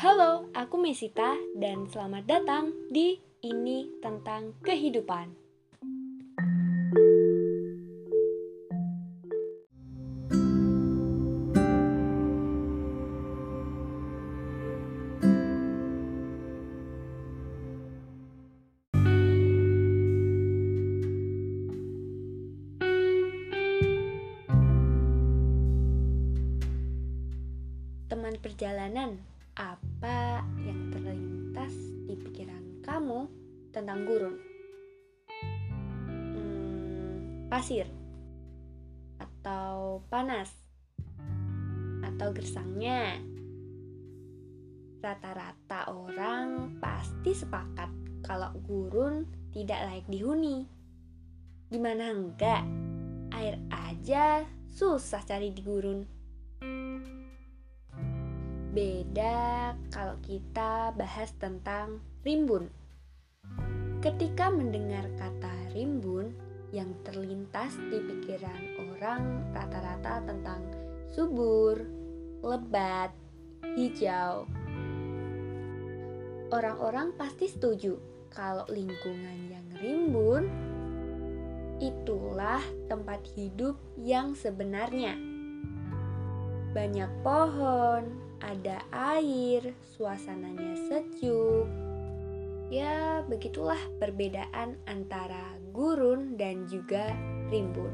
Halo, aku Mesita dan selamat datang di Ini Tentang Kehidupan. Teman perjalanan, kamu tentang gurun? Hmm, pasir, atau panas, atau gersangnya? Rata-rata orang pasti sepakat kalau gurun tidak layak dihuni. Gimana enggak? Air aja susah cari di gurun. Beda kalau kita bahas tentang rimbun. Ketika mendengar kata rimbun, yang terlintas di pikiran orang rata-rata tentang subur, lebat, hijau. Orang-orang pasti setuju kalau lingkungan yang rimbun itulah tempat hidup yang sebenarnya. Banyak pohon, ada air, suasananya sejuk. Ya, begitulah perbedaan antara gurun dan juga rimbun.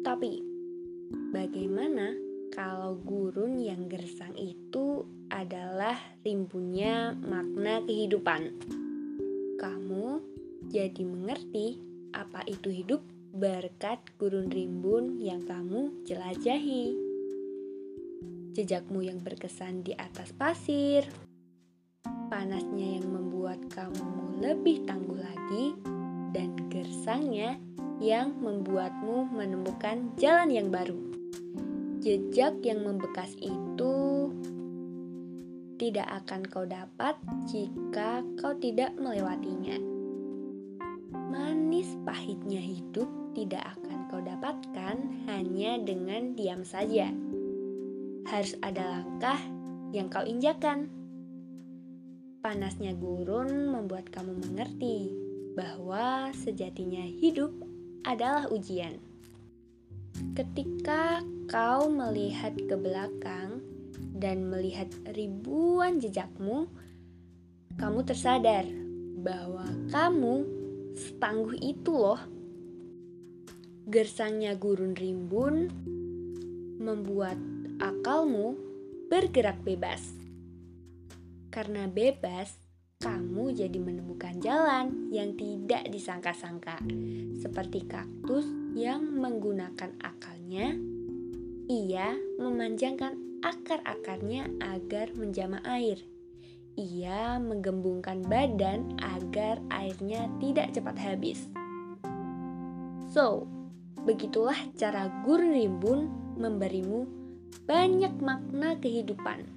Tapi, bagaimana kalau gurun yang gersang itu adalah rimbunnya makna kehidupan. Kamu jadi mengerti apa itu hidup berkat gurun rimbun yang kamu jelajahi. Jejakmu yang berkesan di atas pasir, panasnya yang membuat kamu lebih tangguh lagi, dan gersangnya yang membuatmu menemukan jalan yang baru. Jejak yang membekas itu tidak akan kau dapat jika kau tidak melewatinya. Pahitnya hidup tidak akan kau dapatkan hanya dengan diam saja. Harus ada langkah yang kau injakan. Panasnya gurun membuat kamu mengerti bahwa sejatinya hidup adalah ujian. Ketika kau melihat ke belakang, dan melihat ribuan jejakmu, kamu tersadar bahwa kamu setangguh itu loh. Gersangnya gurun rimbun membuat akalmu bergerak bebas. Karena bebas, kamu jadi menemukan jalan yang tidak disangka-sangka, seperti kaktus yang menggunakan akalnya. Ia memanjangkan akar-akarnya agar menjama air. Ia menggembungkan badan agar airnya tidak cepat habis. So, begitulah cara guru rimbun memberimu banyak makna kehidupan.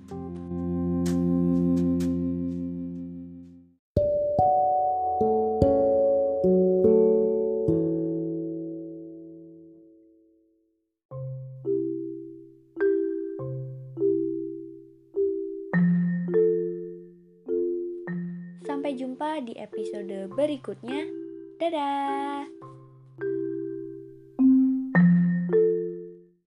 Sampai jumpa di episode berikutnya. Dadah!